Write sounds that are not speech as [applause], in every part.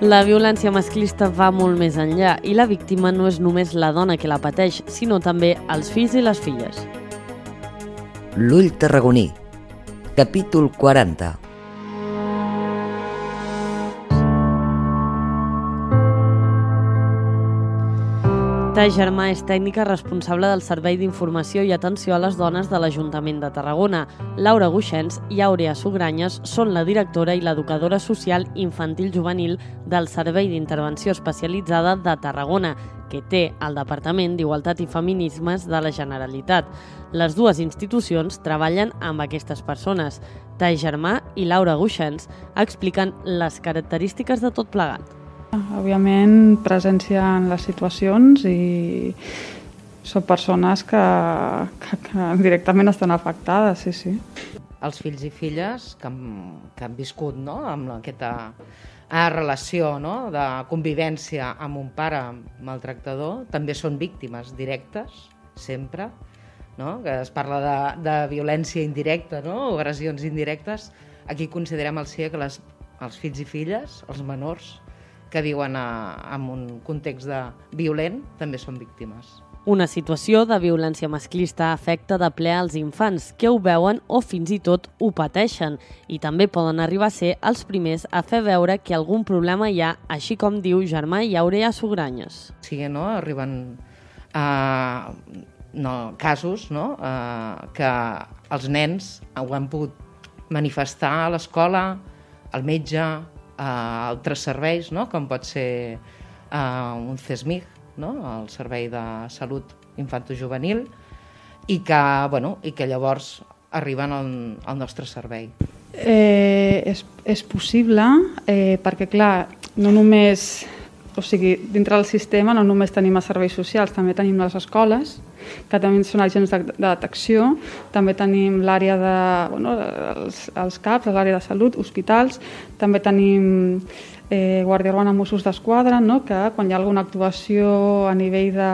La violència masclista va molt més enllà i la víctima no és només la dona que la pateix, sinó també els fills i les filles. L'ull tarragoní, capítol 40. Ta Germà és tècnica responsable del Servei d'Informació i Atenció a les Dones de l'Ajuntament de Tarragona. Laura Guixens i Àurea Sugranyes són la directora i l'educadora social infantil juvenil del Servei d'Intervenció Especialitzada de Tarragona, que té el Departament d'Igualtat i Feminismes de la Generalitat. Les dues institucions treballen amb aquestes persones. Tai Germà i Laura Guixens expliquen les característiques de tot plegat. Òbviament, presència en les situacions i són persones que, que, que directament estan afectades, sí, sí. Els fills i filles que han, que han viscut no? amb aquesta eh, relació no? de convivència amb un pare maltractador també són víctimes directes, sempre, no? que es parla de, de violència indirecta no? agressions indirectes. Aquí considerem al CIE que les, els fills i filles, els menors, que viuen a, en un context de violent també són víctimes. Una situació de violència masclista afecta de ple als infants, que ho veuen o fins i tot ho pateixen, i també poden arribar a ser els primers a fer veure que algun problema hi ha, així com diu Germà i Aurea Sugranyes. Sí, no? arriben uh, no, casos no? Uh, que els nens ho han pogut manifestar a l'escola, al metge, a altres serveis, no? com pot ser uh, un CESMIG, no? el Servei de Salut Infanto-Juvenil, i que, bueno, i que llavors arriben al, al nostre servei. Eh, és, és possible, eh, perquè clar, no només o sigui, dintre del sistema no només tenim els serveis socials, també tenim les escoles, que també són agents de, de detecció, també tenim l'àrea de, bueno, els, els CAPs, l'àrea de salut, hospitals, també tenim eh, Guàrdia Urbana Mossos d'Esquadra, no? que quan hi ha alguna actuació a nivell de,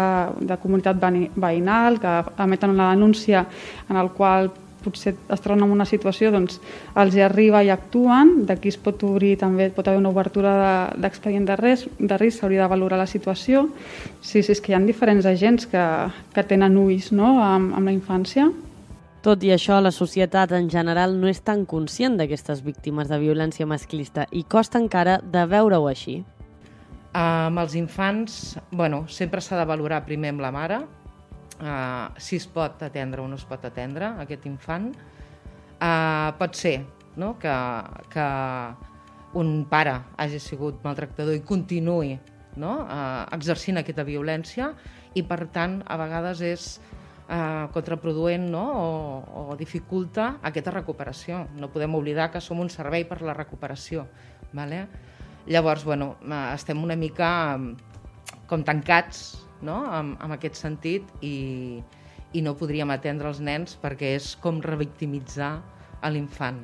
de comunitat veïnal, que emeten una denúncia en el qual potser es troben en una situació, doncs els hi arriba i actuen, d'aquí es pot obrir també, pot haver una obertura d'expedient de, de risc, de risc s'hauria de valorar la situació. Sí, sí, és que hi ha diferents agents que, que tenen ulls no? amb, amb la infància. Tot i això, la societat en general no és tan conscient d'aquestes víctimes de violència masclista i costa encara de veure-ho així. amb els infants, bueno, sempre s'ha de valorar primer amb la mare, uh, si es pot atendre o no es pot atendre aquest infant. Uh, pot ser no? que, que un pare hagi sigut maltractador i continuï no? uh, exercint aquesta violència i per tant a vegades és uh, contraproduent no? o, o dificulta aquesta recuperació. No podem oblidar que som un servei per la recuperació. Vale? Llavors, bueno, estem una mica com tancats no? en, en aquest sentit i, i no podríem atendre els nens perquè és com revictimitzar a l'infant.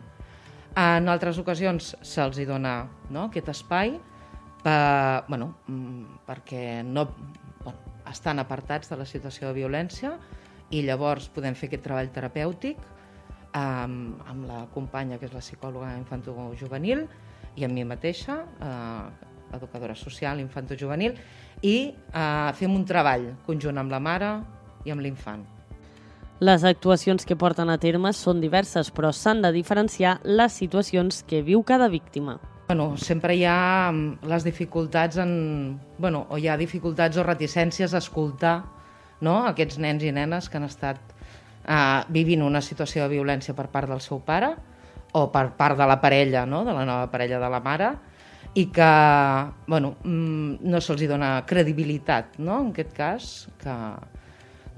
En altres ocasions se'ls hi dona no, aquest espai per, bueno, mm, perquè no, bueno, estan apartats de la situació de violència i llavors podem fer aquest treball terapèutic amb, amb la companya que és la psicòloga infantojuvenil i amb mi mateixa, eh, educadora social infantojuvenil, i eh, fem un treball conjunt amb la mare i amb l'infant. Les actuacions que porten a terme són diverses, però s'han de diferenciar les situacions que viu cada víctima. Bueno, sempre hi ha mm, les dificultats en... Bueno, o hi ha dificultats o reticències a escoltar no? aquests nens i nenes que han estat eh, vivint una situació de violència per part del seu pare o per part de la parella, no? de la nova parella de la mare, i que bueno, mm, no se'ls dona credibilitat, no? en aquest cas, que,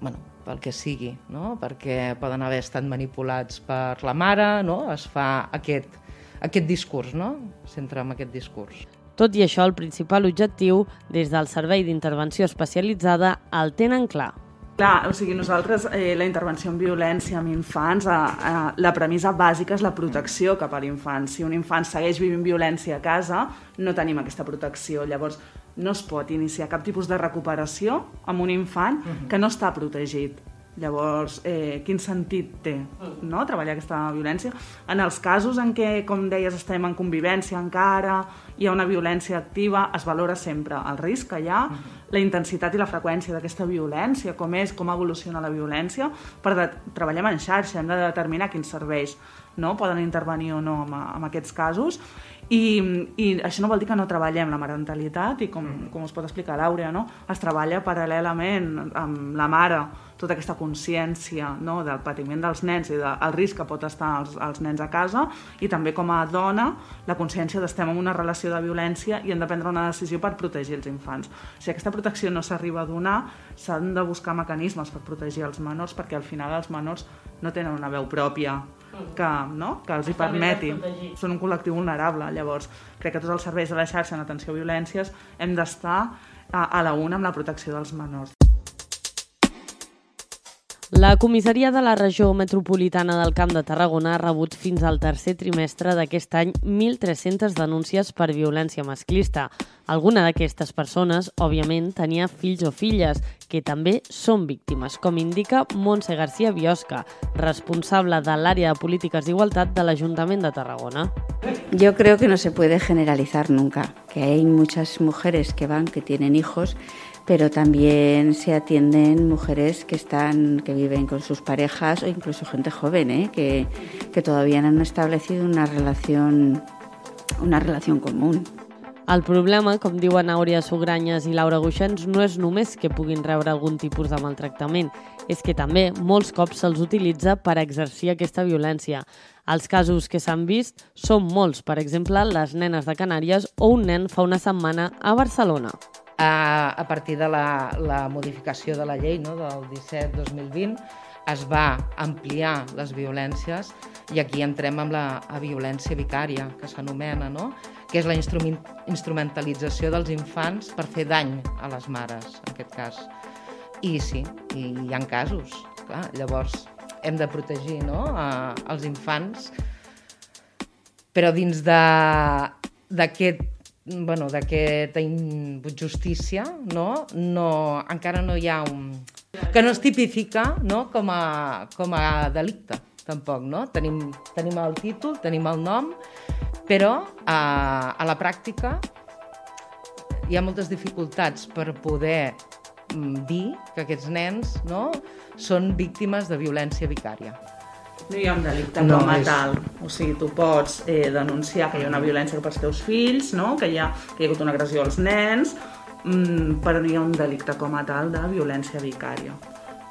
bueno, pel que sigui, no? perquè poden haver estat manipulats per la mare, no? es fa aquest, aquest discurs, no? s'entra en aquest discurs. Tot i això, el principal objectiu, des del Servei d'Intervenció Especialitzada, el tenen clar. Clar, o sigui, nosaltres, eh, la intervenció en violència amb infants, eh, eh, la premissa bàsica és la protecció cap a l'infant. Si un infant segueix vivint violència a casa, no tenim aquesta protecció. Llavors, no es pot iniciar cap tipus de recuperació amb un infant que no està protegit. Llavors, eh, quin sentit té no? treballar aquesta violència? En els casos en què, com deies, estem en convivència encara, hi ha una violència activa, es valora sempre el risc que hi ha, la intensitat i la freqüència d'aquesta violència, com és, com evoluciona la violència, per de, treballem en xarxa, hem de determinar quins serveis no? poden intervenir o no en, en aquests casos, i, i això no vol dir que no treballem la marentalitat i com, com us pot explicar l'Àurea, no? es treballa paral·lelament amb la mare tota aquesta consciència no, del patiment dels nens i del risc que pot estar els, els nens a casa i també com a dona la consciència d'estem en una relació de violència i hem de prendre una decisió per protegir els infants. Si aquesta protecció no s'arriba a donar, s'han de buscar mecanismes per protegir els menors perquè al final els menors no tenen una veu pròpia que, no? que els hi permeti. Són un col·lectiu vulnerable. Llavors, crec que tots els serveis de la xarxa en atenció a violències hem d'estar a, a la una amb la protecció dels menors. La comissaria de la regió metropolitana del Camp de Tarragona ha rebut fins al tercer trimestre d'aquest any 1.300 denúncies per violència masclista. Alguna d'aquestes persones, òbviament, tenia fills o filles, que també són víctimes, com indica Montse García Biosca, responsable de l'àrea de polítiques d'igualtat de l'Ajuntament de Tarragona. Yo creo que no se puede generalizar nunca, que hay muchas mujeres que van, que tienen hijos, pero también se atienden mujeres que están, que viven con sus parejas o incluso gente joven, ¿eh? que, que todavía no han establecido una relación, una relación común. El problema, com diuen Àurea Sugranyes i Laura Guixens, no és només que puguin rebre algun tipus de maltractament, és que també molts cops se'ls utilitza per exercir aquesta violència. Els casos que s'han vist són molts, per exemple, les nenes de Canàries o un nen fa una setmana a Barcelona a, a partir de la, la modificació de la llei no, del 17-2020 es va ampliar les violències i aquí entrem amb la a violència vicària, que s'anomena, no? que és la instrument, instrumentalització dels infants per fer dany a les mares, en aquest cas. I sí, i hi ha casos, clar, llavors hem de protegir no? a, els infants, però dins d'aquest bueno, d'aquesta injustícia, no? No, encara no hi ha un... que no es tipifica no? com, a, com a delicte, tampoc, no? Tenim, tenim el títol, tenim el nom, però a, a la pràctica hi ha moltes dificultats per poder mm, dir que aquests nens no, són víctimes de violència vicària. No hi ha un delicte no, com a és... tal. O sigui, tu pots eh, denunciar que hi ha una violència cap als teus fills, no? que, hi ha, que hi ha hagut una agressió als nens, mm, però no hi ha un delicte com a tal de violència vicària.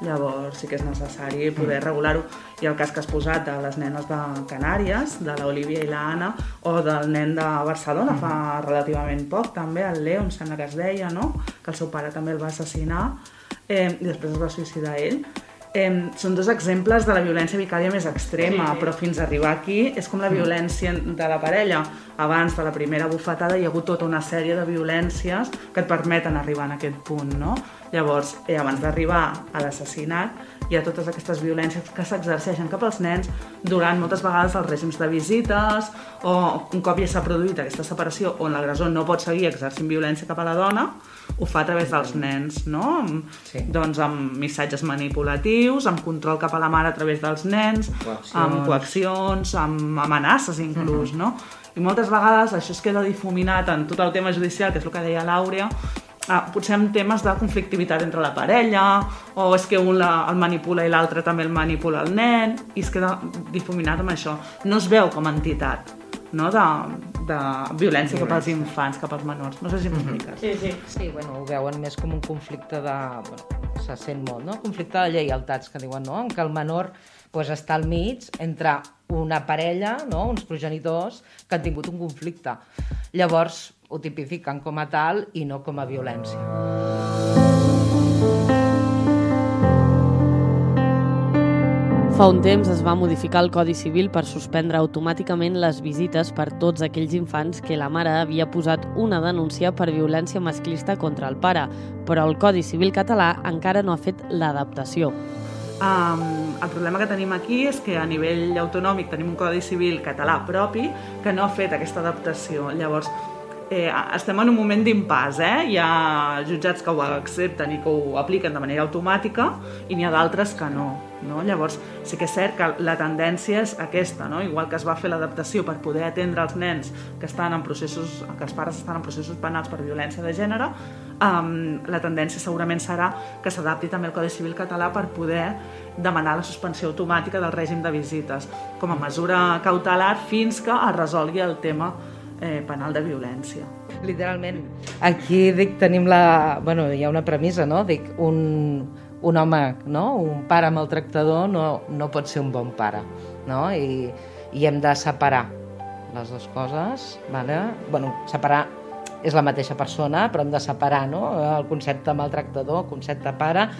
Llavors sí que és necessari poder mm. regular-ho. I el cas que has posat de les nenes de Canàries, de l'Olivia i l'Anna, o del nen de Barcelona mm. fa relativament poc, també, el Leo, em sembla que es deia, no? que el seu pare també el va assassinar eh, i després es va suïcidar ell eh, són dos exemples de la violència vicària més extrema, sí. però fins a arribar aquí és com la mm. violència de la parella. Abans de la primera bufetada hi ha hagut tota una sèrie de violències que et permeten arribar en aquest punt, no? Llavors, eh, abans d'arribar a l'assassinat, hi ha totes aquestes violències que s'exerceixen cap als nens durant moltes vegades els règims de visites o un cop ja s'ha produït aquesta separació on l'agressor no pot seguir exercint violència cap a la dona, ho fa a través dels nens, no? Sí. Doncs amb missatges manipulatius, amb control cap a la mare a través dels nens, coaccions. amb coaccions, amb amenaces inclús, mm -hmm. no? I moltes vegades això es queda difuminat en tot el tema judicial, que és el que deia l'Àurea, ah, potser amb temes de conflictivitat entre la parella, o és que un la, el manipula i l'altre també el manipula el nen, i es queda difuminat amb això. No es veu com a entitat no? de, de violència cap als infants, cap als menors. No sé si m'expliques. Sí, sí. Sí, bueno, ho veuen més com un conflicte de... Bueno, se sent molt, no? Conflicte de lleialtats, que diuen, no? En què el menor pues, està al mig entre una parella, no? uns progenitors, que han tingut un conflicte. Llavors, ho tipifiquen com a tal i no com a violència. Fa un temps es va modificar el Codi Civil per suspendre automàticament les visites per tots aquells infants que la mare havia posat una denúncia per violència masclista contra el pare, però el Codi Civil català encara no ha fet l'adaptació. Um, el problema que tenim aquí és que a nivell autonòmic tenim un Codi Civil català propi que no ha fet aquesta adaptació. Llavors, eh, estem en un moment d'impàs, eh? Hi ha jutjats que ho accepten i que ho apliquen de manera automàtica i n'hi ha d'altres que no, no. Llavors, sí que és cert que la tendència és aquesta, no? Igual que es va fer l'adaptació per poder atendre els nens que estan en processos, que els pares estan en processos penals per violència de gènere, um, la tendència segurament serà que s'adapti també el Codi Civil català per poder demanar la suspensió automàtica del règim de visites com a mesura cautelar fins que es resolgui el tema eh, penal de violència. Literalment. Aquí dic, tenim la... Bueno, hi ha una premissa, no? Dic, un, un home, no? un pare maltractador no, no pot ser un bon pare, no? I, i hem de separar les dues coses, vale? bueno, separar és la mateixa persona, però hem de separar no? el concepte maltractador, el concepte pare,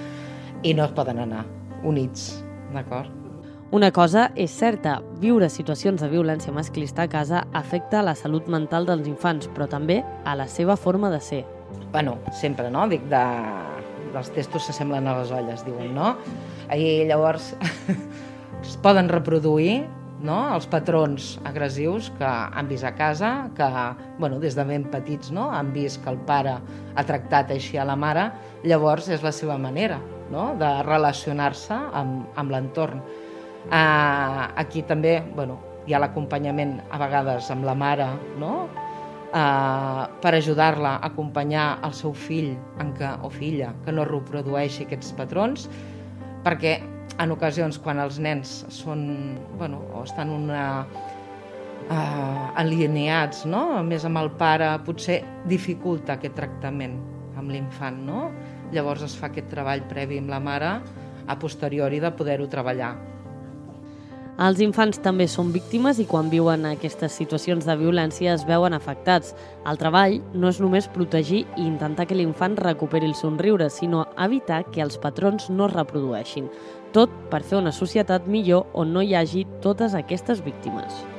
i no es poden anar units, d'acord? Una cosa és certa, viure situacions de violència masclista a casa afecta la salut mental dels infants, però també a la seva forma de ser. Bueno, sempre, no? Dic, de... dels testos s'assemblen a les olles, diuen, no? I llavors [laughs] es poden reproduir no? els patrons agressius que han vist a casa, que bueno, des de ben petits no? han vist que el pare ha tractat així a la mare, llavors és la seva manera no? de relacionar-se amb, amb l'entorn. Uh, aquí també bueno, hi ha l'acompanyament a vegades amb la mare, no? Uh, per ajudar-la a acompanyar el seu fill en que, o filla que no reprodueixi aquests patrons, perquè en ocasions quan els nens són, bueno, o estan una, uh, alineats no? més amb el pare, potser dificulta aquest tractament amb l'infant. No? Llavors es fa aquest treball previ amb la mare a posteriori de poder-ho treballar els infants també són víctimes i quan viuen aquestes situacions de violència es veuen afectats. El treball no és només protegir i intentar que l'infant recuperi el somriure, sinó evitar que els patrons no es reprodueixin. Tot per fer una societat millor on no hi hagi totes aquestes víctimes.